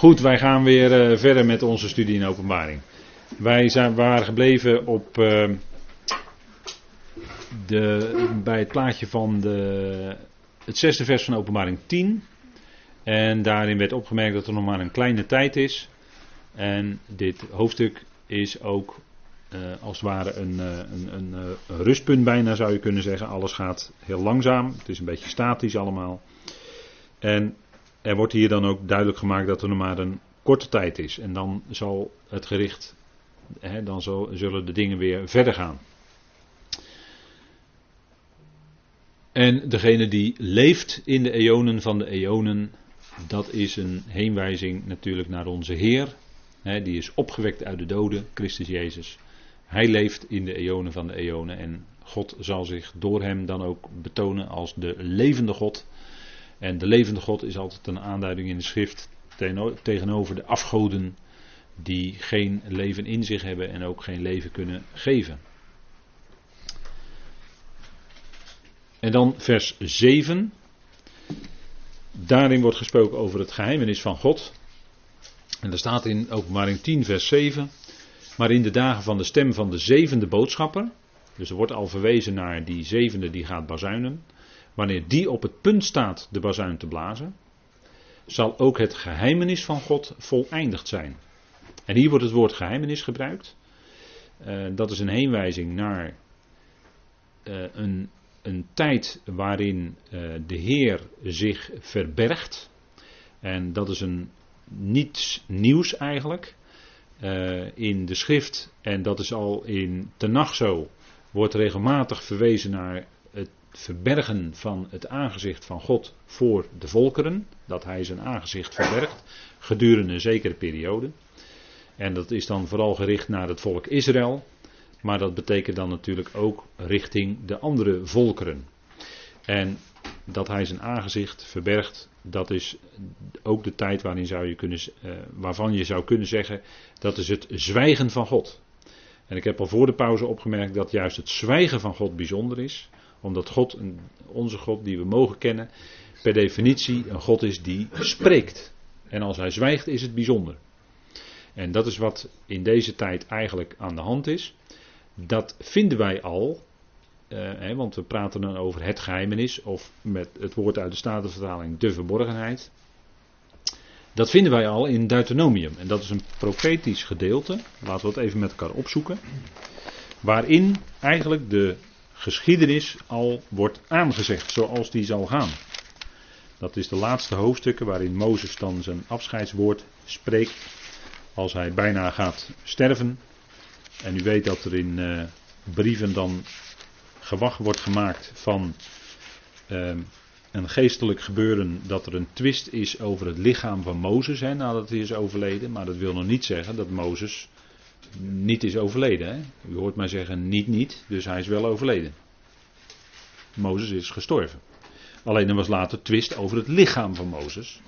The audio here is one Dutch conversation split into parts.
Goed, wij gaan weer uh, verder met onze studie in openbaring. Wij zijn, waren gebleven op uh, de, bij het plaatje van de, het zesde vers van openbaring 10. En daarin werd opgemerkt dat er nog maar een kleine tijd is. En dit hoofdstuk is ook uh, als het ware een, een, een, een rustpunt bijna zou je kunnen zeggen. Alles gaat heel langzaam. Het is een beetje statisch allemaal. En er wordt hier dan ook duidelijk gemaakt dat er nog maar een korte tijd is. En dan zal het gericht, hè, dan zal, zullen de dingen weer verder gaan. En degene die leeft in de eonen van de eonen, dat is een heenwijzing natuurlijk naar onze Heer. Hè, die is opgewekt uit de doden, Christus Jezus. Hij leeft in de eonen van de eonen en God zal zich door hem dan ook betonen als de levende God. En de levende God is altijd een aanduiding in de schrift tegenover de afgoden die geen leven in zich hebben en ook geen leven kunnen geven. En dan vers 7. Daarin wordt gesproken over het geheimenis van God. En daar staat in openbaring 10 vers 7. Maar in de dagen van de stem van de zevende boodschapper. Dus er wordt al verwezen naar die zevende die gaat bazuinen. Wanneer die op het punt staat de bazuin te blazen, zal ook het geheimenis van God voleindigd zijn. En hier wordt het woord geheimenis gebruikt. Uh, dat is een heenwijzing naar uh, een, een tijd waarin uh, de Heer zich verbergt. En dat is een niets nieuws eigenlijk in de schrift. En dat is al in Tenach zo. Wordt regelmatig verwezen naar verbergen van het aangezicht van God voor de volkeren. Dat hij zijn aangezicht verbergt gedurende een zekere periode. En dat is dan vooral gericht naar het volk Israël. Maar dat betekent dan natuurlijk ook richting de andere volkeren. En dat hij zijn aangezicht verbergt, dat is ook de tijd waarin zou je kunnen, uh, waarvan je zou kunnen zeggen dat is het zwijgen van God. En ik heb al voor de pauze opgemerkt dat juist het zwijgen van God bijzonder is omdat God, onze God die we mogen kennen, per definitie een God is die spreekt. En als hij zwijgt is het bijzonder. En dat is wat in deze tijd eigenlijk aan de hand is. Dat vinden wij al, eh, want we praten dan over het geheimenis, of met het woord uit de Statenvertaling de verborgenheid. Dat vinden wij al in Deuteronomium. En dat is een profetisch gedeelte. Laten we het even met elkaar opzoeken. Waarin eigenlijk de geschiedenis al wordt aangezegd zoals die zal gaan. Dat is de laatste hoofdstukken waarin Mozes dan zijn afscheidswoord spreekt als hij bijna gaat sterven. En u weet dat er in uh, brieven dan gewacht wordt gemaakt van uh, een geestelijk gebeuren dat er een twist is over het lichaam van Mozes nadat hij is overleden. Maar dat wil nog niet zeggen dat Mozes niet is overleden. Hè? U hoort mij zeggen niet niet, dus hij is wel overleden. Mozes is gestorven. Alleen er was later twist over het lichaam van Mozes.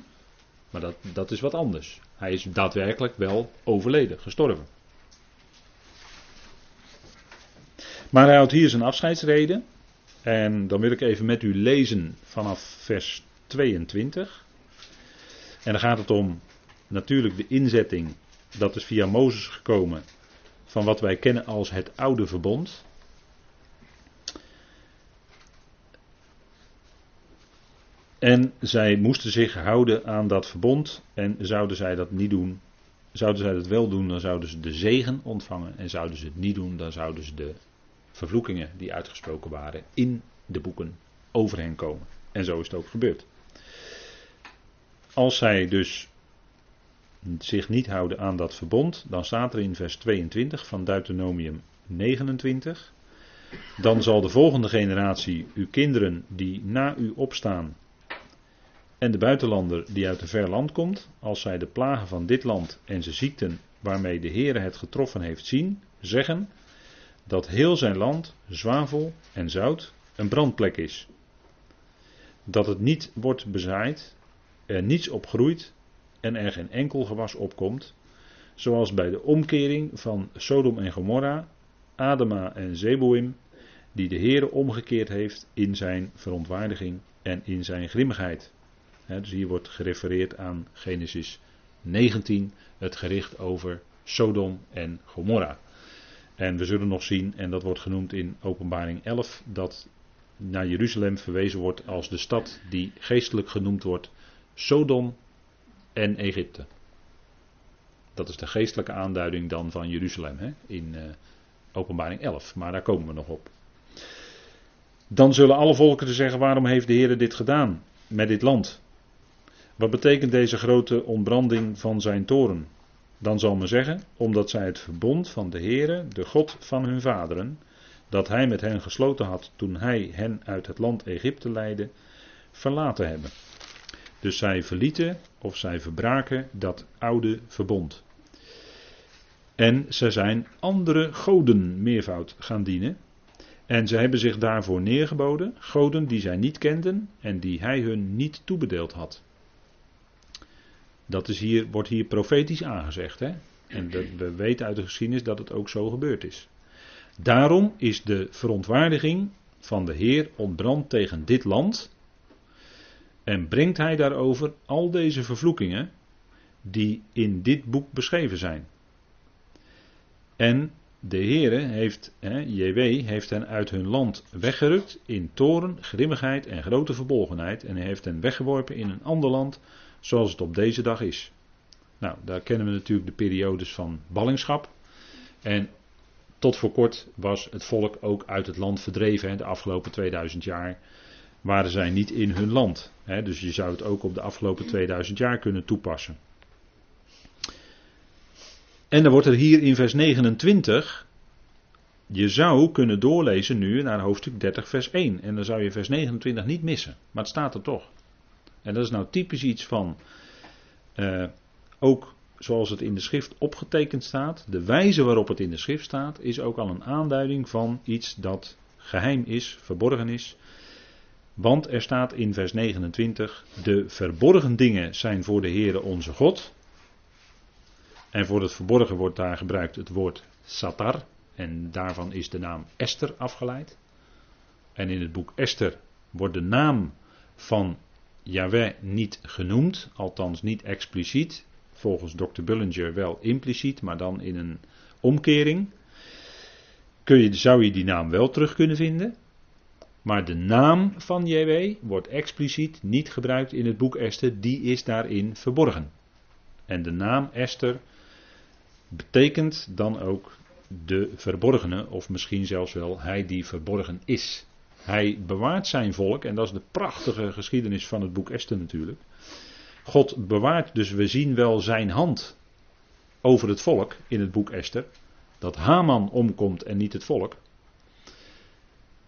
Maar dat, dat is wat anders. Hij is daadwerkelijk wel overleden, gestorven. Maar hij houdt hier zijn afscheidsreden. En dan wil ik even met u lezen vanaf vers 22. En dan gaat het om natuurlijk de inzetting dat is via Mozes gekomen van wat wij kennen als het oude verbond. En zij moesten zich houden aan dat verbond. En zouden zij dat niet doen, zouden zij dat wel doen, dan zouden ze de zegen ontvangen. En zouden ze het niet doen, dan zouden ze de vervloekingen die uitgesproken waren in de boeken over hen komen. En zo is het ook gebeurd. Als zij dus zich niet houden aan dat verbond, dan staat er in vers 22 van Deuteronomium 29. Dan zal de volgende generatie uw kinderen die na u opstaan en de buitenlander die uit een ver land komt, als zij de plagen van dit land en zijn ziekten waarmee de Heere het getroffen heeft zien, zeggen dat heel zijn land zwavel en zout een brandplek is. Dat het niet wordt bezaaid, er niets op groeit en er geen enkel gewas opkomt, zoals bij de omkering van Sodom en Gomorra, Adama en Zeboim, die de Heere omgekeerd heeft in zijn verontwaardiging en in zijn grimmigheid. dus hier wordt gerefereerd aan Genesis 19 het gericht over Sodom en Gomorra. En we zullen nog zien, en dat wordt genoemd in Openbaring 11, dat naar Jeruzalem verwezen wordt als de stad die geestelijk genoemd wordt Sodom en Egypte. Dat is de geestelijke aanduiding dan van Jeruzalem hè, in uh, Openbaring 11, maar daar komen we nog op. Dan zullen alle volken te zeggen: waarom heeft de Heer dit gedaan met dit land? Wat betekent deze grote ontbranding van zijn toren? Dan zal men zeggen, omdat zij het verbond van de Heere, de God van hun vaderen, dat hij met hen gesloten had toen hij hen uit het land Egypte leidde, verlaten hebben. Dus zij verlieten of zij verbraken dat oude verbond. En ze zijn andere goden meervoud gaan dienen. En ze hebben zich daarvoor neergeboden, goden die zij niet kenden en die hij hun niet toebedeeld had. Dat is hier, wordt hier profetisch aangezegd. Hè? En we weten uit de geschiedenis dat het ook zo gebeurd is. Daarom is de verontwaardiging van de Heer ontbrand tegen dit land. En brengt hij daarover al deze vervloekingen die in dit boek beschreven zijn. En de Heere heeft, hè, JW, heeft hen uit hun land weggerukt in toren, grimmigheid en grote verbolgenheid. En hij heeft hen weggeworpen in een ander land zoals het op deze dag is. Nou, daar kennen we natuurlijk de periodes van ballingschap. En tot voor kort was het volk ook uit het land verdreven. De afgelopen 2000 jaar waren zij niet in hun land. Dus je zou het ook op de afgelopen 2000 jaar kunnen toepassen. En dan wordt er hier in vers 29. Je zou kunnen doorlezen nu naar hoofdstuk 30, vers 1. En dan zou je vers 29 niet missen. Maar het staat er toch. En dat is nou typisch iets van, uh, ook zoals het in de schrift opgetekend staat, de wijze waarop het in de schrift staat, is ook al een aanduiding van iets dat geheim is, verborgen is. Want er staat in vers 29, de verborgen dingen zijn voor de Heere onze God. En voor het verborgen wordt daar gebruikt het woord satar. En daarvan is de naam Esther afgeleid. En in het boek Esther wordt de naam van Yahweh niet genoemd, althans niet expliciet. Volgens Dr. Bullinger wel impliciet, maar dan in een omkering. Kun je, zou je die naam wel terug kunnen vinden. Maar de naam van JW wordt expliciet niet gebruikt in het boek Esther, die is daarin verborgen. En de naam Esther betekent dan ook de verborgene, of misschien zelfs wel hij die verborgen is. Hij bewaart zijn volk, en dat is de prachtige geschiedenis van het boek Esther natuurlijk. God bewaart, dus we zien wel zijn hand over het volk in het boek Esther. Dat Haman omkomt en niet het volk.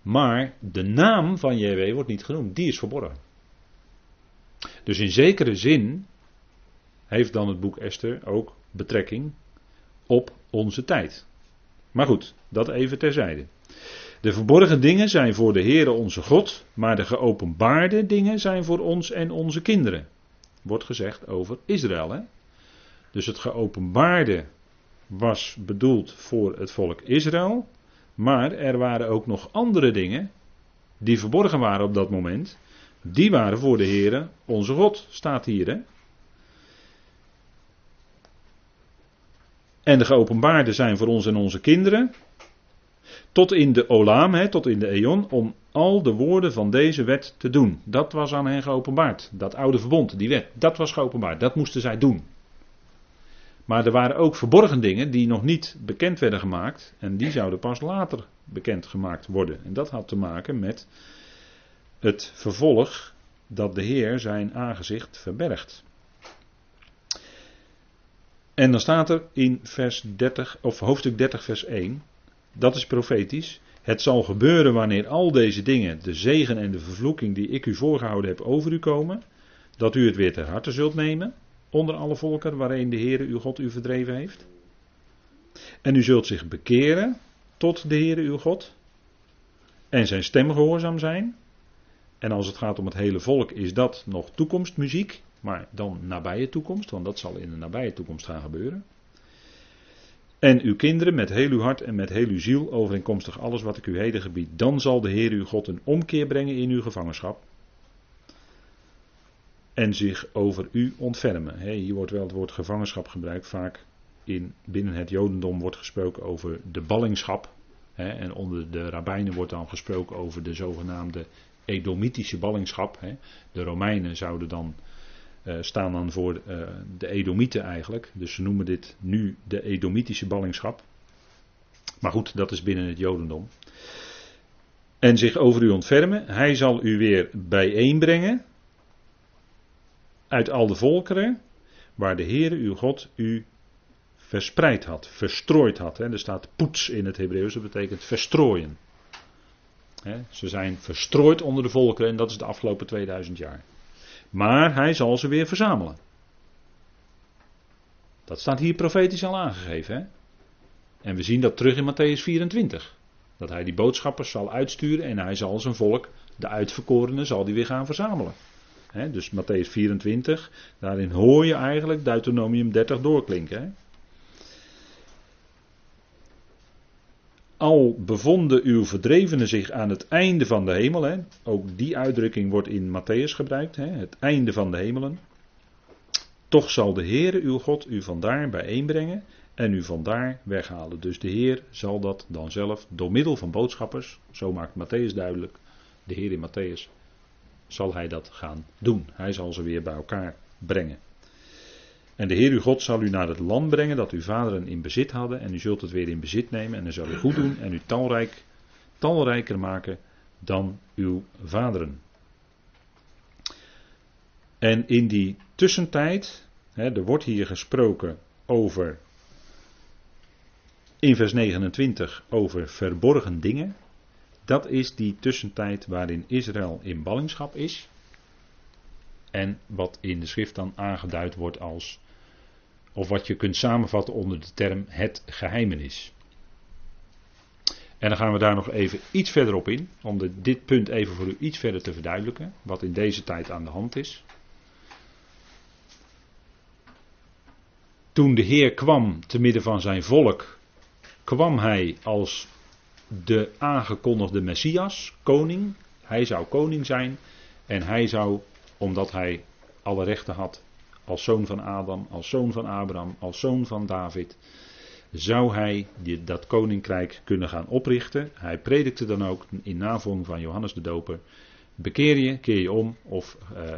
Maar de naam van JW wordt niet genoemd, die is verborgen. Dus in zekere zin heeft dan het boek Esther ook betrekking op onze tijd. Maar goed, dat even terzijde. De verborgen dingen zijn voor de Heere onze God, maar de geopenbaarde dingen zijn voor ons en onze kinderen. Wordt gezegd over Israël. Hè? Dus het geopenbaarde was bedoeld voor het volk Israël, maar er waren ook nog andere dingen die verborgen waren op dat moment. Die waren voor de Heere onze God, staat hier. Hè? En de geopenbaarde zijn voor ons en onze kinderen. Tot in de Olam, hè, tot in de Eon, om al de woorden van deze wet te doen. Dat was aan hen geopenbaard. Dat oude verbond, die wet, dat was geopenbaard. Dat moesten zij doen. Maar er waren ook verborgen dingen die nog niet bekend werden gemaakt. En die zouden pas later bekend gemaakt worden. En dat had te maken met het vervolg dat de Heer zijn aangezicht verbergt. En dan staat er in vers 30, of hoofdstuk 30, vers 1. Dat is profetisch. Het zal gebeuren wanneer al deze dingen, de zegen en de vervloeking die ik u voorgehouden heb, over u komen, dat u het weer ter harte zult nemen, onder alle volken waarin de Heere uw God u verdreven heeft. En u zult zich bekeren tot de Heere uw God en zijn stem gehoorzaam zijn. En als het gaat om het hele volk is dat nog toekomstmuziek, maar dan nabije toekomst, want dat zal in de nabije toekomst gaan gebeuren. En uw kinderen met heel uw hart en met heel uw ziel, overeenkomstig alles wat ik u heden gebied. Dan zal de Heer uw God een omkeer brengen in uw gevangenschap. En zich over u ontfermen. hier wordt wel het woord gevangenschap gebruikt. Vaak in, binnen het Jodendom wordt gesproken over de ballingschap. en onder de rabbijnen wordt dan gesproken over de zogenaamde Edomitische ballingschap. De Romeinen zouden dan uh, staan dan voor uh, de Edomieten eigenlijk. Dus ze noemen dit nu de Edomitische ballingschap. Maar goed, dat is binnen het Jodendom. En zich over u ontfermen. Hij zal u weer bijeenbrengen. Uit al de volkeren. Waar de Heere uw God u verspreid had, verstrooid had. Er staat poets in het Hebreeuws, dat betekent verstrooien. Hè. Ze zijn verstrooid onder de volkeren en dat is de afgelopen 2000 jaar. Maar hij zal ze weer verzamelen. Dat staat hier profetisch al aangegeven. Hè? En we zien dat terug in Matthäus 24. Dat hij die boodschappers zal uitsturen en hij zal zijn volk, de uitverkorenen, zal die weer gaan verzamelen. Dus Matthäus 24, daarin hoor je eigenlijk Deuteronomium 30 doorklinken. Al bevonden uw verdrevenen zich aan het einde van de hemel, ook die uitdrukking wordt in Matthäus gebruikt, het einde van de hemelen. Toch zal de Heere uw God u vandaar bijeenbrengen en u vandaar weghalen. Dus de Heer zal dat dan zelf door middel van boodschappers, zo maakt Matthäus duidelijk, de Heer in Matthäus, zal hij dat gaan doen. Hij zal ze weer bij elkaar brengen. En de Heer uw God zal u naar het land brengen dat uw vaderen in bezit hadden. En u zult het weer in bezit nemen. En hij zal u goed doen en u talrijk, talrijker maken dan uw vaderen. En in die tussentijd, hè, er wordt hier gesproken over, in vers 29, over verborgen dingen. Dat is die tussentijd waarin Israël in ballingschap is. En wat in de schrift dan aangeduid wordt als of wat je kunt samenvatten onder de term het geheimenis. En dan gaan we daar nog even iets verder op in, om dit punt even voor u iets verder te verduidelijken, wat in deze tijd aan de hand is. Toen de Heer kwam te midden van zijn volk, kwam hij als de aangekondigde Messias, koning. Hij zou koning zijn en hij zou, omdat hij alle rechten had, als zoon van Adam, als zoon van Abraham, als zoon van David, zou hij dat koninkrijk kunnen gaan oprichten. Hij predikte dan ook in navolging van Johannes de Doper: bekeer je, keer je om, of uh,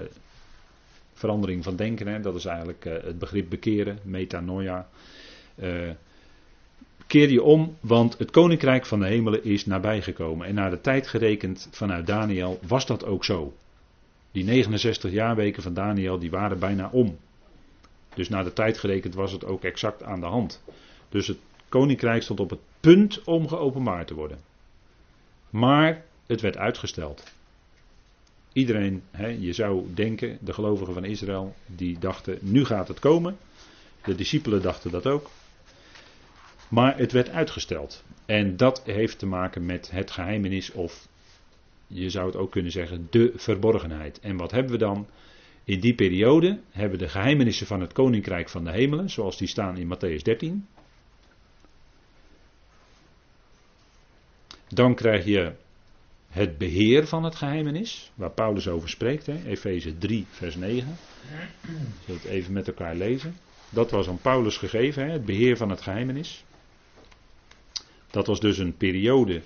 verandering van denken, hè, dat is eigenlijk uh, het begrip bekeren, metanoia. Uh, keer je om, want het koninkrijk van de hemelen is nabijgekomen. En naar de tijd gerekend vanuit Daniel was dat ook zo. Die 69 jaarweken van Daniel, die waren bijna om. Dus naar de tijd gerekend was het ook exact aan de hand. Dus het koninkrijk stond op het punt om geopenbaard te worden. Maar het werd uitgesteld. Iedereen, hè, je zou denken, de gelovigen van Israël, die dachten, nu gaat het komen. De discipelen dachten dat ook. Maar het werd uitgesteld. En dat heeft te maken met het geheimenis of je zou het ook kunnen zeggen, de verborgenheid. En wat hebben we dan? In die periode hebben we de geheimenissen van het koninkrijk van de hemelen, zoals die staan in Matthäus 13. Dan krijg je het beheer van het geheimenis, waar Paulus over spreekt, Efeze 3, vers 9. Zullen we het even met elkaar lezen? Dat was aan Paulus gegeven, hè, het beheer van het geheimenis. Dat was dus een periode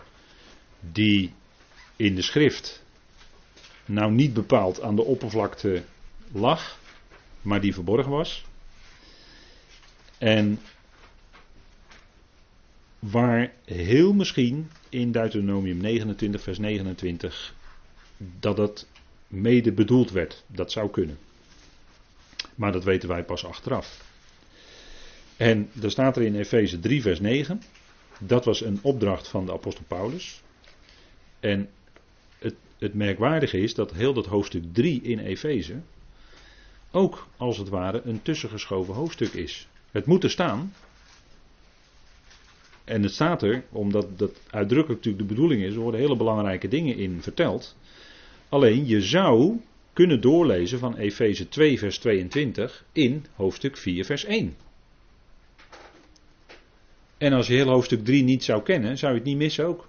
die in de schrift nou niet bepaald aan de oppervlakte lag, maar die verborgen was. En waar heel misschien in Deuteronomium 29, vers 29, dat het mede bedoeld werd. Dat zou kunnen. Maar dat weten wij pas achteraf. En er staat er in Efeze 3, vers 9. Dat was een opdracht van de apostel Paulus. En het merkwaardige is dat heel dat hoofdstuk 3 in Efeze ook als het ware een tussengeschoven hoofdstuk is. Het moet er staan. En het staat er, omdat dat uitdrukkelijk natuurlijk de bedoeling is, er worden hele belangrijke dingen in verteld. Alleen je zou kunnen doorlezen van Efeze 2 vers 22 in hoofdstuk 4 vers 1. En als je heel hoofdstuk 3 niet zou kennen, zou je het niet missen ook.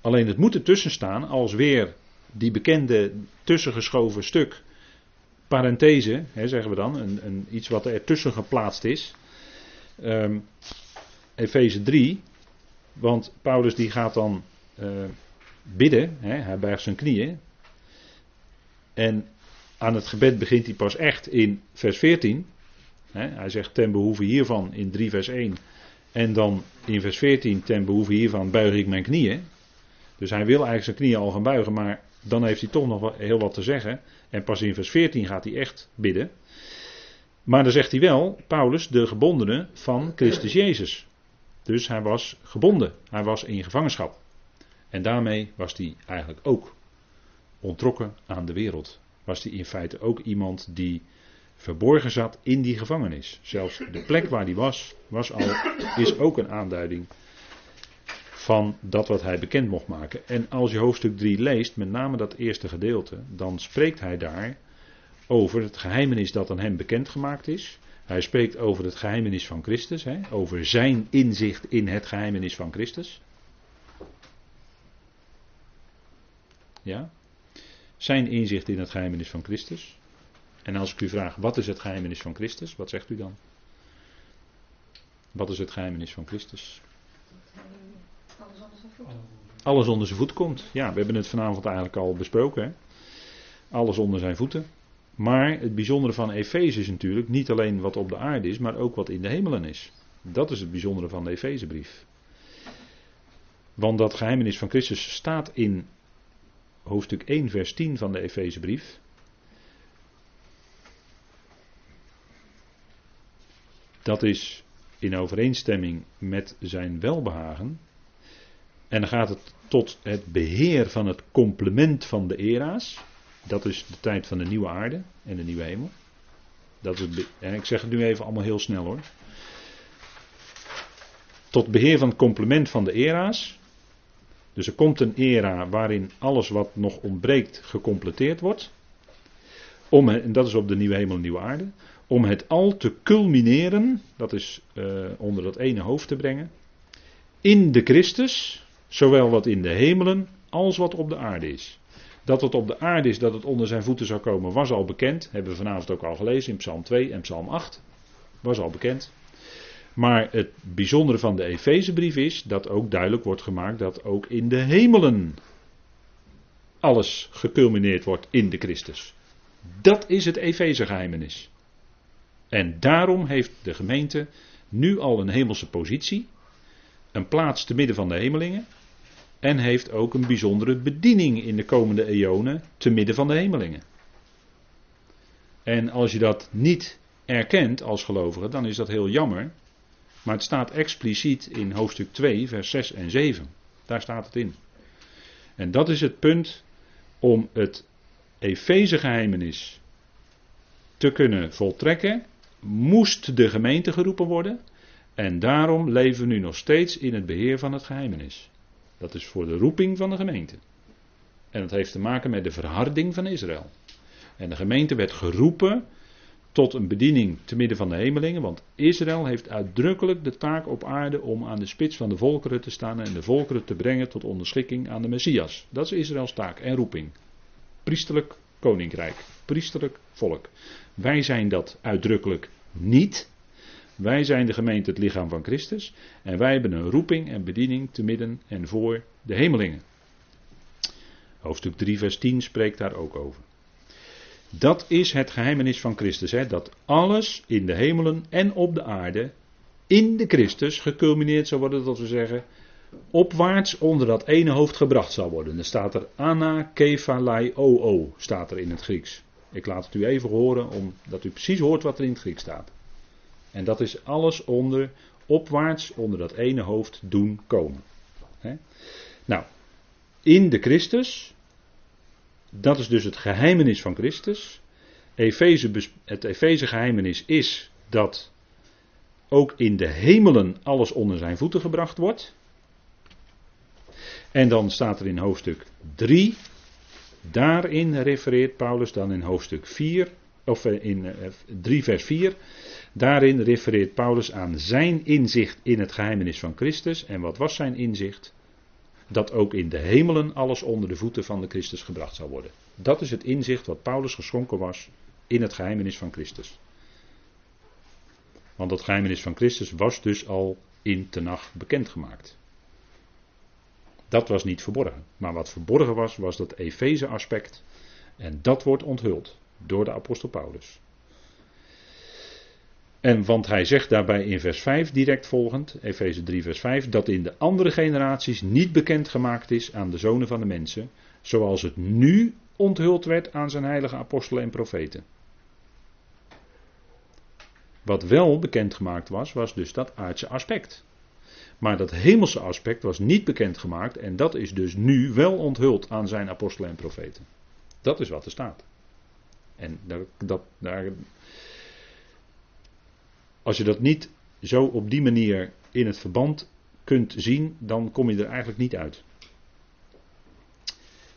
Alleen het moet ertussen staan als weer die bekende tussengeschoven stuk, parenthese, hè, zeggen we dan, een, een, iets wat er tussen geplaatst is. Um, Efeze 3, want Paulus die gaat dan uh, bidden, hè, hij buigt zijn knieën. En aan het gebed begint hij pas echt in vers 14. Hij zegt ten behoeve hiervan in 3 vers 1. En dan in vers 14 ten behoeve hiervan buig ik mijn knieën. Dus hij wil eigenlijk zijn knieën al gaan buigen, maar dan heeft hij toch nog heel wat te zeggen. En pas in vers 14 gaat hij echt bidden. Maar dan zegt hij wel, Paulus, de gebondene van Christus Jezus. Dus hij was gebonden, hij was in gevangenschap. En daarmee was hij eigenlijk ook ontrokken aan de wereld. Was hij in feite ook iemand die verborgen zat in die gevangenis. Zelfs de plek waar hij was, was al, is ook een aanduiding van dat wat hij bekend mocht maken. En als je hoofdstuk 3 leest, met name dat eerste gedeelte, dan spreekt hij daar over het geheimenis dat aan hem bekendgemaakt is. Hij spreekt over het geheimenis van Christus, hè, over zijn inzicht in het geheimenis van Christus. Ja? Zijn inzicht in het geheimenis van Christus. En als ik u vraag, wat is het geheimenis van Christus? Wat zegt u dan? Wat is het geheimenis van Christus? Alles onder zijn voet. Alles onder zijn voet komt. Ja, we hebben het vanavond eigenlijk al besproken. Hè? Alles onder zijn voeten. Maar het bijzondere van Efeze is natuurlijk niet alleen wat op de aarde is, maar ook wat in de hemelen is. Dat is het bijzondere van de Efezebrief. Want dat geheimenis van Christus staat in hoofdstuk 1, vers 10 van de Efezebrief. Dat is in overeenstemming met zijn welbehagen. En dan gaat het tot het beheer van het complement van de era's. Dat is de tijd van de nieuwe aarde en de nieuwe hemel. Dat is en ik zeg het nu even allemaal heel snel hoor. Tot beheer van het complement van de era's. Dus er komt een era waarin alles wat nog ontbreekt gecompleteerd wordt. Om, en dat is op de nieuwe hemel en nieuwe aarde. Om het al te culmineren, dat is uh, onder dat ene hoofd te brengen. In de Christus, zowel wat in de hemelen als wat op de aarde is. Dat het op de aarde is, dat het onder zijn voeten zou komen, was al bekend. Hebben we vanavond ook al gelezen in Psalm 2 en Psalm 8. Was al bekend. Maar het bijzondere van de Efezebrief is dat ook duidelijk wordt gemaakt dat ook in de hemelen alles geculmineerd wordt in de Christus. Dat is het Efezegeheimenis. En daarom heeft de gemeente nu al een hemelse positie, een plaats te midden van de hemelingen, en heeft ook een bijzondere bediening in de komende eonen te midden van de hemelingen. En als je dat niet erkent als gelovige, dan is dat heel jammer. Maar het staat expliciet in hoofdstuk 2, vers 6 en 7. Daar staat het in. En dat is het punt om het Efeze-geheimenis te kunnen voltrekken, moest de gemeente geroepen worden. En daarom leven we nu nog steeds in het beheer van het geheimenis. Dat is voor de roeping van de gemeente. En dat heeft te maken met de verharding van Israël. En de gemeente werd geroepen tot een bediening te midden van de hemelingen, want Israël heeft uitdrukkelijk de taak op aarde om aan de spits van de volkeren te staan en de volkeren te brengen tot onderschikking aan de Messias. Dat is Israëls taak en roeping. Priesterlijk koninkrijk, priesterlijk volk. Wij zijn dat uitdrukkelijk niet. Wij zijn de gemeente het lichaam van Christus en wij hebben een roeping en bediening te midden en voor de hemelingen. Hoofdstuk 3 vers 10 spreekt daar ook over. Dat is het geheimenis van Christus, hè, dat alles in de hemelen en op de aarde in de Christus geculmineerd zal worden, dat we zeggen, opwaarts onder dat ene hoofd gebracht zal worden. Dan staat er Anna Kephalai O staat er in het Grieks. Ik laat het u even horen, omdat u precies hoort wat er in het Grieks staat. En dat is alles onder, opwaarts onder dat ene hoofd doen komen. Nou, in de Christus, dat is dus het geheimenis van Christus. Efeze, het Efeze geheimenis is dat ook in de hemelen alles onder zijn voeten gebracht wordt. En dan staat er in hoofdstuk 3, daarin refereert Paulus dan in hoofdstuk 4, of eh, in 3 eh, vers 4, daarin refereert Paulus aan zijn inzicht in het geheimenis van Christus. En wat was zijn inzicht? dat ook in de hemelen alles onder de voeten van de Christus gebracht zou worden. Dat is het inzicht wat Paulus geschonken was in het geheimenis van Christus. Want dat geheimenis van Christus was dus al in Tenach bekendgemaakt. Dat was niet verborgen. Maar wat verborgen was, was dat Efeze aspect. En dat wordt onthuld door de apostel Paulus. En want hij zegt daarbij in vers 5 direct volgend, Efeze 3 vers 5, dat in de andere generaties niet bekendgemaakt is aan de zonen van de mensen, zoals het nu onthuld werd aan zijn heilige apostelen en profeten. Wat wel bekendgemaakt was, was dus dat aardse aspect. Maar dat hemelse aspect was niet bekendgemaakt en dat is dus nu wel onthuld aan zijn apostelen en profeten. Dat is wat er staat. En dat, dat, als je dat niet zo op die manier in het verband kunt zien, dan kom je er eigenlijk niet uit.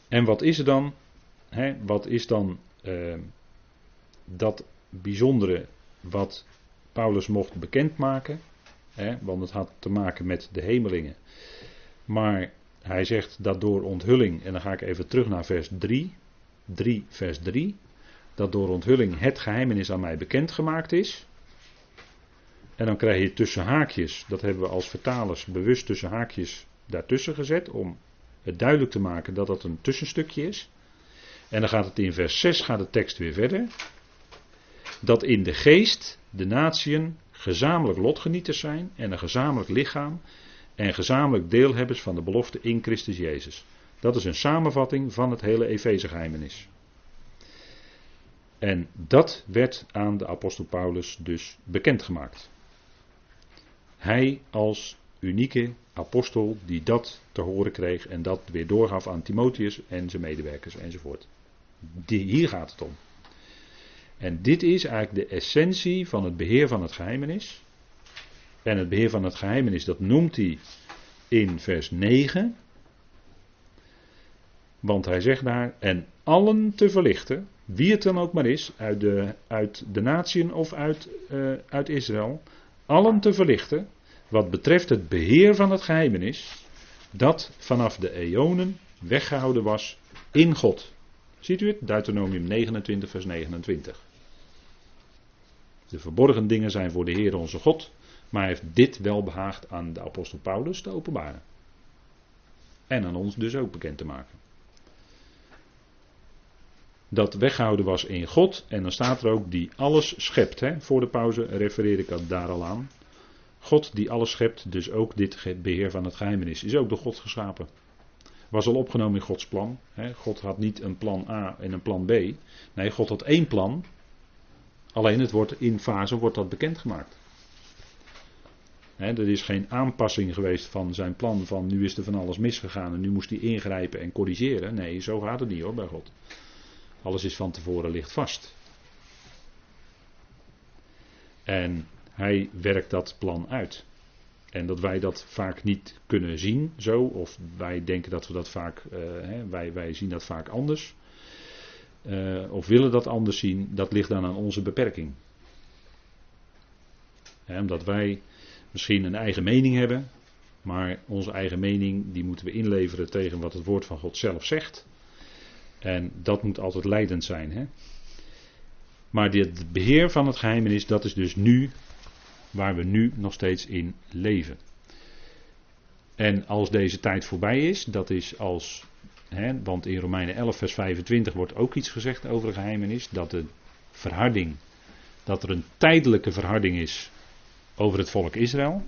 En wat is er dan? Hè, wat is dan uh, dat bijzondere wat Paulus mocht bekendmaken? Want het had te maken met de hemelingen. Maar hij zegt dat door onthulling, en dan ga ik even terug naar vers 3, 3 vers 3, dat door onthulling het geheimenis aan mij bekendgemaakt is. En dan krijg je tussen haakjes, dat hebben we als vertalers bewust tussen haakjes daartussen gezet, om het duidelijk te maken dat dat een tussenstukje is. En dan gaat het in vers 6, gaat de tekst weer verder. Dat in de geest de natieën gezamenlijk lotgenieters zijn en een gezamenlijk lichaam en gezamenlijk deelhebbers van de belofte in Christus Jezus. Dat is een samenvatting van het hele Efezegeheimenis. En dat werd aan de apostel Paulus dus bekendgemaakt. Hij als unieke apostel die dat te horen kreeg en dat weer doorgaf aan Timotheus en zijn medewerkers enzovoort. Die, hier gaat het om. En dit is eigenlijk de essentie van het beheer van het geheimenis. En het beheer van het geheimenis, dat noemt hij in vers 9. Want hij zegt daar, en allen te verlichten, wie het dan ook maar is, uit de, uit de natieën of uit, uh, uit Israël, allen te verlichten, wat betreft het beheer van het geheimenis, dat vanaf de eonen weggehouden was in God. Ziet u het? Deuteronomium 29, vers 29. De verborgen dingen zijn voor de Heer onze God, maar hij heeft dit wel behaagd aan de apostel Paulus te openbaren. En aan ons dus ook bekend te maken. Dat weggehouden was in God, en dan staat er ook die alles schept. Hè? Voor de pauze refereer ik dat daar al aan. God die alles schept, dus ook dit beheer van het geheimenis, is ook door God geschapen. Was al opgenomen in Gods plan. Hè? God had niet een plan A en een plan B. Nee, God had één plan, Alleen het wordt in fase wordt dat bekendgemaakt. He, er is geen aanpassing geweest van zijn plan van nu is er van alles misgegaan en nu moest hij ingrijpen en corrigeren. Nee, zo gaat het niet hoor bij God. Alles is van tevoren ligt vast. En hij werkt dat plan uit. En dat wij dat vaak niet kunnen zien zo, of wij denken dat we dat vaak, uh, wij, wij zien dat vaak anders uh, of willen dat anders zien, dat ligt dan aan onze beperking. omdat wij misschien een eigen mening hebben, maar onze eigen mening die moeten we inleveren tegen wat het woord van God zelf zegt. En dat moet altijd leidend zijn. Maar dit beheer van het geheimenis, dat is dus nu waar we nu nog steeds in leven. En als deze tijd voorbij is, dat is als want in Romeinen 11, vers 25 wordt ook iets gezegd over de geheimenis. Dat de verharding, dat er een tijdelijke verharding is over het volk Israël.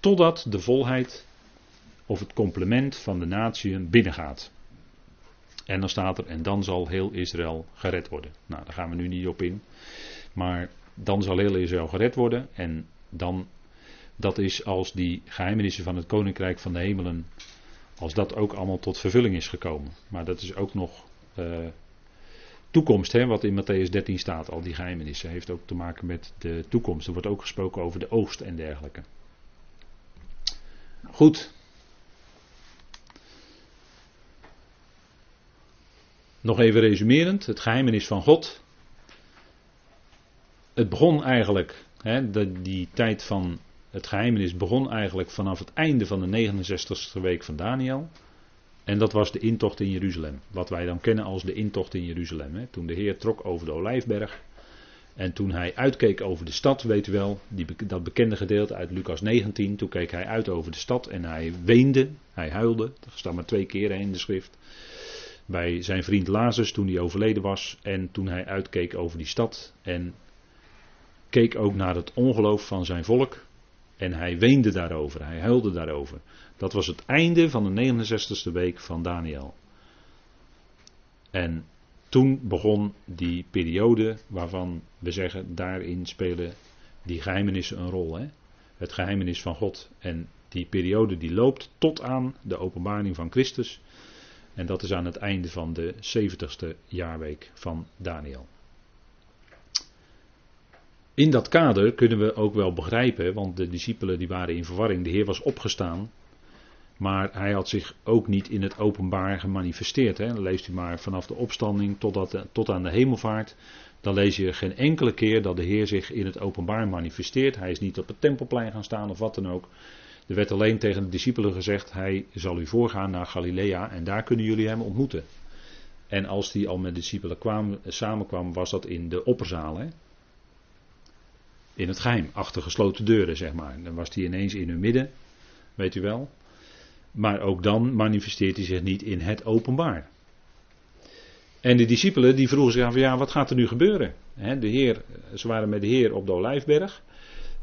Totdat de volheid of het complement van de natieën binnengaat. En dan staat er, en dan zal heel Israël gered worden. Nou, daar gaan we nu niet op in. Maar dan zal heel Israël gered worden. En dan, dat is als die geheimenissen van het koninkrijk van de hemelen als dat ook allemaal tot vervulling is gekomen. Maar dat is ook nog uh, toekomst, hè, wat in Matthäus 13 staat, al die geheimenissen. Heeft ook te maken met de toekomst. Er wordt ook gesproken over de oogst en dergelijke. Goed. Nog even resumerend, het geheimenis van God. Het begon eigenlijk, hè, die tijd van het geheimenis begon eigenlijk vanaf het einde van de 69ste week van Daniel. En dat was de intocht in Jeruzalem. Wat wij dan kennen als de intocht in Jeruzalem. Hè. Toen de Heer trok over de Olijfberg. En toen hij uitkeek over de stad, weet u wel, die, dat bekende gedeelte uit Lucas 19. Toen keek hij uit over de stad en hij weende, hij huilde. Dat staat maar twee keer in de schrift. Bij zijn vriend Lazarus toen hij overleden was. En toen hij uitkeek over die stad. En keek ook naar het ongeloof van zijn volk. En hij weende daarover, hij huilde daarover. Dat was het einde van de 69ste week van Daniel. En toen begon die periode waarvan we zeggen, daarin spelen die geheimenissen een rol. Hè? Het geheimenis van God. En die periode die loopt tot aan de openbaring van Christus. En dat is aan het einde van de 70ste jaarweek van Daniel. In dat kader kunnen we ook wel begrijpen, want de discipelen die waren in verwarring. De Heer was opgestaan, maar hij had zich ook niet in het openbaar gemanifesteerd. Hè. leest u maar vanaf de opstanding tot, aan de hemelvaart. Dan lees je geen enkele keer dat de Heer zich in het openbaar manifesteert. Hij is niet op het tempelplein gaan staan of wat dan ook. Er werd alleen tegen de discipelen gezegd: Hij zal u voorgaan naar Galilea en daar kunnen jullie hem ontmoeten. En als hij al met de discipelen kwam, samenkwam, was dat in de opperzaal. Hè? In het geheim, achter gesloten deuren, zeg maar. Dan was hij ineens in hun midden, weet u wel. Maar ook dan manifesteert hij zich niet in het openbaar. En de discipelen die vroegen zich af, ja, wat gaat er nu gebeuren? de heer, ze waren met de Heer op de Olijfberg.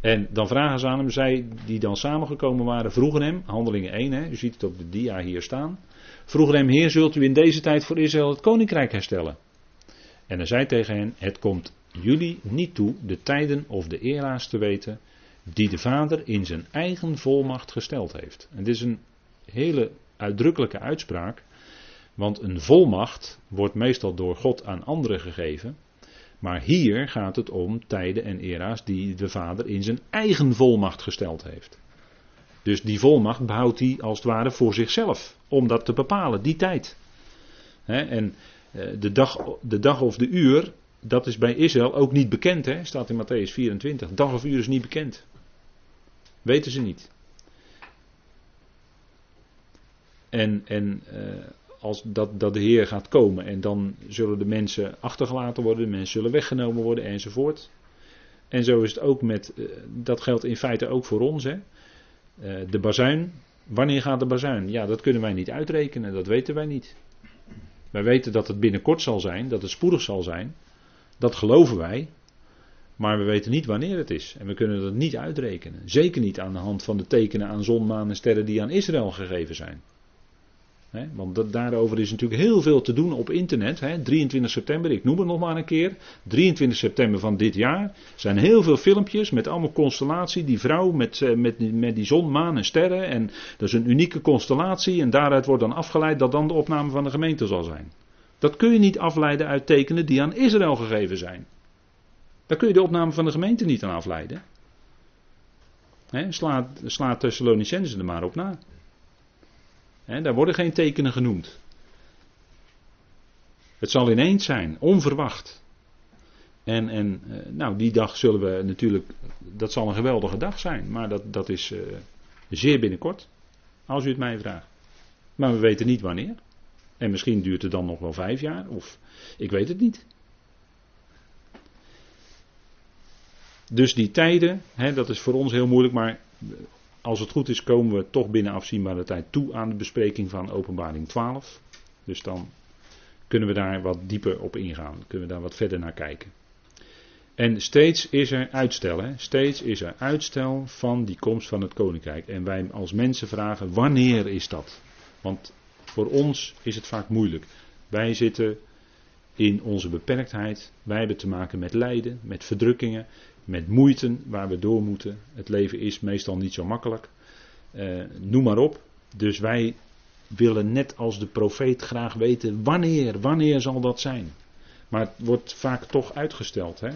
En dan vragen ze aan hem, zij die dan samengekomen waren, vroegen hem, handelingen 1, hè, u ziet het op de dia hier staan. Vroegen hem, Heer, zult u in deze tijd voor Israël het koninkrijk herstellen? En hij zei tegen hen, het komt jullie niet toe de tijden of de era's te weten die de Vader in zijn eigen volmacht gesteld heeft. En dit is een hele uitdrukkelijke uitspraak, want een volmacht wordt meestal door God aan anderen gegeven. Maar hier gaat het om tijden en era's die de Vader in zijn eigen volmacht gesteld heeft. Dus die volmacht behoudt hij als het ware voor zichzelf, om dat te bepalen, die tijd. en eh, de dag, de dag of de uur dat is bij Israël ook niet bekend, hè? staat in Matthäus 24. Dag of uur is niet bekend. Weten ze niet. En, en uh, als dat, dat de Heer gaat komen en dan zullen de mensen achtergelaten worden, de mensen zullen weggenomen worden enzovoort. En zo is het ook met, uh, dat geldt in feite ook voor ons. Hè? Uh, de bazuin, wanneer gaat de bazuin? Ja, dat kunnen wij niet uitrekenen, dat weten wij niet. Wij weten dat het binnenkort zal zijn, dat het spoedig zal zijn. Dat geloven wij. Maar we weten niet wanneer het is. En we kunnen dat niet uitrekenen. Zeker niet aan de hand van de tekenen aan zon, maan en sterren die aan Israël gegeven zijn. want daarover is natuurlijk heel veel te doen op internet. 23 september, ik noem het nog maar een keer. 23 september van dit jaar zijn heel veel filmpjes met allemaal constellatie. Die vrouw met, eh, met, met die zon, maan en sterren. En dat is een unieke constellatie. En daaruit wordt dan afgeleid dat dan de opname van de gemeente zal zijn. Dat kun je niet afleiden uit tekenen die aan Israël gegeven zijn. Daar kun je de opname van de gemeente niet aan afleiden. He, slaat, slaat Thessalonicenzen er maar op na. daar worden geen tekenen genoemd. Het zal ineens zijn, onverwacht. En, en eh, nou, die dag zullen we natuurlijk, dat zal een geweldige dag zijn, maar dat, dat is uh, zeer binnenkort, als u het mij vraagt. Maar we weten niet wanneer. En misschien duurt het dan nog wel vijf jaar, of ik weet het niet. Dus die tijden, hè, dat is voor ons heel moeilijk, maar als het goed is komen we toch binnen afzienbare tijd toe aan de bespreking van openbaring 12. Dus dan kunnen we daar wat dieper op ingaan, kunnen we daar wat verder naar kijken. En steeds is er uitstel, hè? steeds is er uitstel van die komst van het koninkrijk. En wij als mensen vragen, wanneer is dat? Want voor ons is het vaak moeilijk. Wij zitten in onze beperktheid. Wij hebben te maken met lijden, met verdrukkingen, met moeite waar we door moeten. Het leven is meestal niet zo makkelijk. Uh, noem maar op. Dus wij willen net als de profeet graag weten wanneer, wanneer zal dat zijn. Maar het wordt vaak toch uitgesteld. Hè?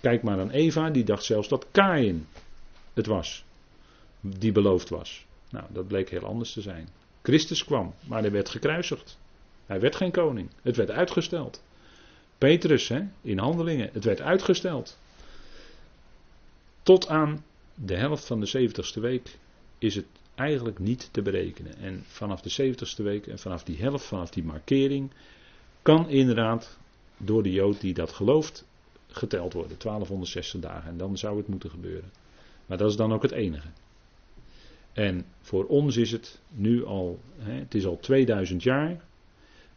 Kijk maar aan Eva, die dacht zelfs dat Kain het was. Die beloofd was. Nou, dat bleek heel anders te zijn. Christus kwam, maar hij werd gekruisigd. Hij werd geen koning. Het werd uitgesteld. Petrus hè, in handelingen, het werd uitgesteld. Tot aan de helft van de 70ste week is het eigenlijk niet te berekenen. En vanaf de 70ste week en vanaf die helft, vanaf die markering, kan inderdaad door de Jood die dat gelooft geteld worden. 1260 dagen. En dan zou het moeten gebeuren. Maar dat is dan ook het enige. En voor ons is het nu al, het is al 2000 jaar.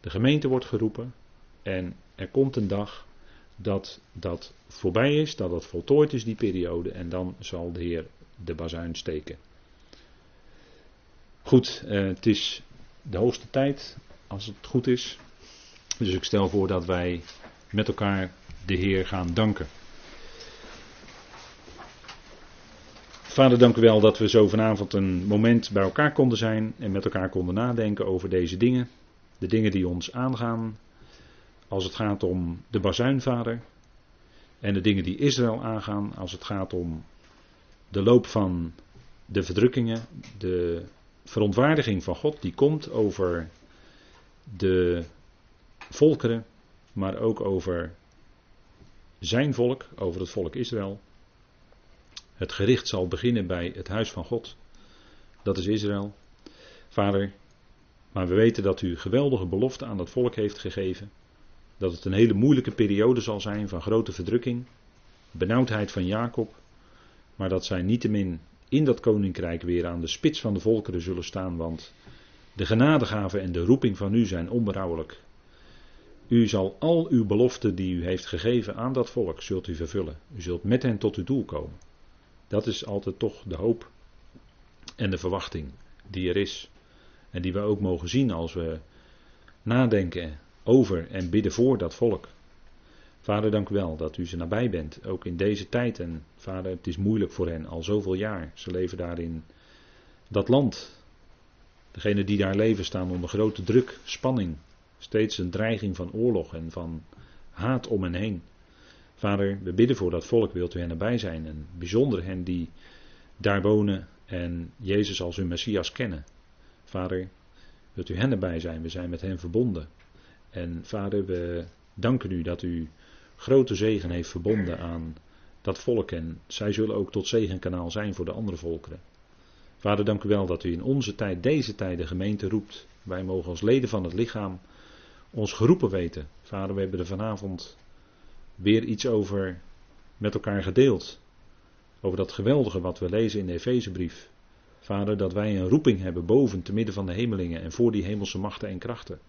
De gemeente wordt geroepen. En er komt een dag dat dat voorbij is, dat het voltooid is, die periode. En dan zal de Heer de bazuin steken. Goed, eh, het is de hoogste tijd, als het goed is. Dus ik stel voor dat wij met elkaar de Heer gaan danken. Vader, dank u wel dat we zo vanavond een moment bij elkaar konden zijn en met elkaar konden nadenken over deze dingen. De dingen die ons aangaan als het gaat om de bazuinvader. En de dingen die Israël aangaan als het gaat om de loop van de verdrukkingen, de verontwaardiging van God die komt over de volkeren, maar ook over zijn volk, over het volk Israël. Het gericht zal beginnen bij het huis van God. Dat is Israël. Vader, maar we weten dat u geweldige belofte aan dat volk heeft gegeven. Dat het een hele moeilijke periode zal zijn van grote verdrukking, benauwdheid van Jacob. Maar dat zij niettemin in dat koninkrijk weer aan de spits van de volkeren zullen staan. Want de genadegave en de roeping van u zijn onberouwelijk. U zal al uw beloften die u heeft gegeven aan dat volk, zult u vervullen. U zult met hen tot uw doel komen. Dat is altijd toch de hoop en de verwachting die er is. En die we ook mogen zien als we nadenken over en bidden voor dat volk. Vader, dank u wel dat u ze nabij bent, ook in deze tijd. En vader, het is moeilijk voor hen al zoveel jaar. Ze leven daar in dat land. Degenen die daar leven staan onder grote druk, spanning, Steeds een dreiging van oorlog en van haat om hen heen. Vader, we bidden voor dat volk, wilt u hen erbij zijn. En bijzonder hen die daar wonen en Jezus als hun Messias kennen. Vader, wilt u hen erbij zijn, we zijn met hen verbonden. En vader, we danken u dat u grote zegen heeft verbonden aan dat volk. En zij zullen ook tot zegenkanaal zijn voor de andere volkeren. Vader, dank u wel dat u in onze tijd, deze tijd, de gemeente roept. Wij mogen als leden van het lichaam ons geroepen weten. Vader, we hebben er vanavond weer iets over met elkaar gedeeld. Over dat geweldige wat we lezen in de Efezebrief. Vader, dat wij een roeping hebben boven te midden van de hemelingen en voor die hemelse machten en krachten.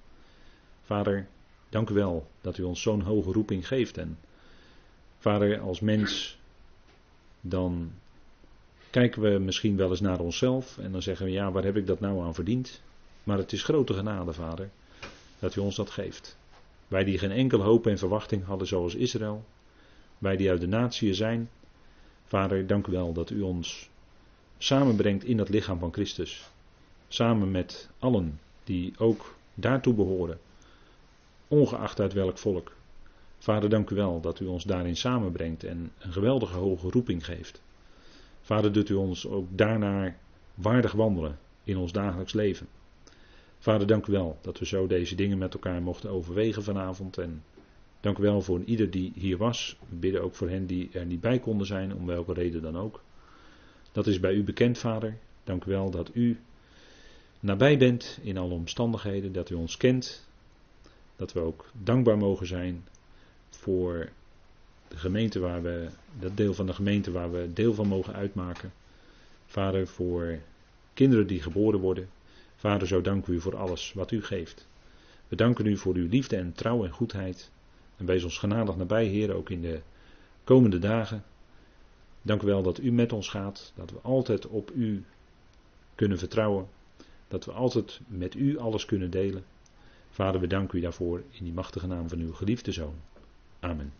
Vader, dank u wel dat u ons zo'n hoge roeping geeft. En vader, als mens, dan kijken we misschien wel eens naar onszelf en dan zeggen we, ja, waar heb ik dat nou aan verdiend? Maar het is grote genade, vader dat u ons dat geeft. Wij die geen enkel hoop en verwachting hadden zoals Israël, wij die uit de natie zijn, Vader, dank u wel dat u ons samenbrengt in dat lichaam van Christus. Samen met allen die ook daartoe behoren, ongeacht uit welk volk. Vader, dank u wel dat u ons daarin samenbrengt en een geweldige hoge roeping geeft. Vader, doet u ons ook daarnaar waardig wandelen in ons dagelijks leven. Vader, dank u wel dat we zo deze dingen met elkaar mochten overwegen vanavond. En dank u wel voor ieder die hier was. We bidden ook voor hen die er niet bij konden zijn, om welke reden dan ook. Dat is bij u bekend, Vader. Dank u wel dat u nabij bent in alle omstandigheden, dat u ons kent. Dat we ook dankbaar mogen zijn voor de gemeente waar we, dat deel van de gemeente waar we deel van mogen uitmaken. Vader, voor kinderen die geboren worden, Vader, zo danken we u voor alles wat u geeft. We danken u voor uw liefde en trouw en goedheid. En wees ons genadig nabij, Heer, ook in de komende dagen. Dank u wel dat u met ons gaat, dat we altijd op u kunnen vertrouwen, dat we altijd met u alles kunnen delen. Vader, we danken u daarvoor in die machtige naam van uw geliefde Zoon. Amen.